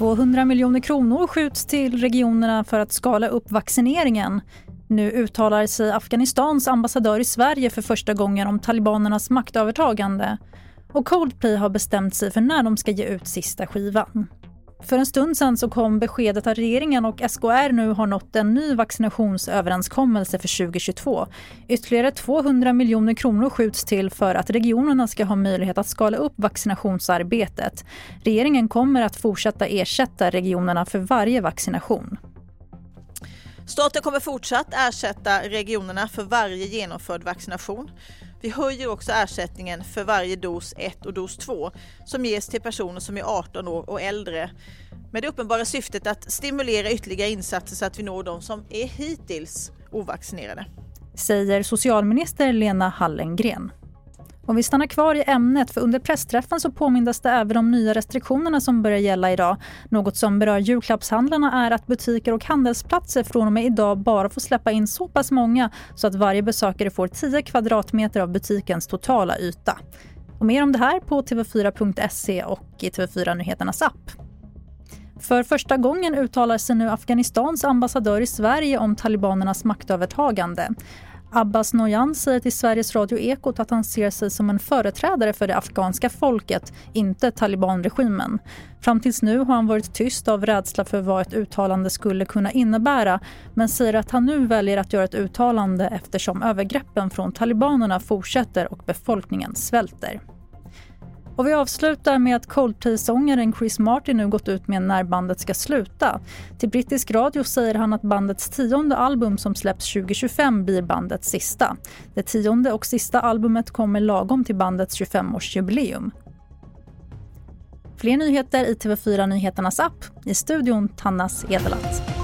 200 miljoner kronor skjuts till regionerna för att skala upp vaccineringen. Nu uttalar sig Afghanistans ambassadör i Sverige för första gången om talibanernas maktövertagande. Och Coldplay har bestämt sig för när de ska ge ut sista skivan. För en stund sedan så kom beskedet att regeringen och SKR nu har nått en ny vaccinationsöverenskommelse för 2022. Ytterligare 200 miljoner kronor skjuts till för att regionerna ska ha möjlighet att skala upp vaccinationsarbetet. Regeringen kommer att fortsätta ersätta regionerna för varje vaccination. Staten kommer fortsatt ersätta regionerna för varje genomförd vaccination. Vi höjer också ersättningen för varje dos 1 och dos 2 som ges till personer som är 18 år och äldre med det uppenbara syftet att stimulera ytterligare insatser så att vi når de som är hittills ovaccinerade. Säger socialminister Lena Hallengren. Om vi stannar kvar i ämnet, för under pressträffen så påmindes det även om nya restriktionerna som börjar gälla idag. Något som berör julklappshandlarna är att butiker och handelsplatser från och med idag bara får släppa in så pass många så att varje besökare får 10 kvadratmeter av butikens totala yta. Och mer om det här på tv4.se och i TV4 Nyheternas app. För första gången uttalar sig nu Afghanistans ambassadör i Sverige om talibanernas maktövertagande. Abbas Noyan säger till Sveriges Radio Ekot att han ser sig som en företrädare för det afghanska folket, inte talibanregimen. Fram tills nu har han varit tyst av rädsla för vad ett uttalande skulle kunna innebära men säger att han nu väljer att göra ett uttalande eftersom övergreppen från talibanerna fortsätter och befolkningen svälter. Och vi avslutar med att Coldplay-sångaren Chris Martin nu gått ut med när bandet ska sluta. Till brittisk radio säger han att bandets tionde album som släpps 2025 blir bandets sista. Det tionde och sista albumet kommer lagom till bandets 25-årsjubileum. Fler nyheter i TV4 Nyheternas app. I studion Tannas Edelat.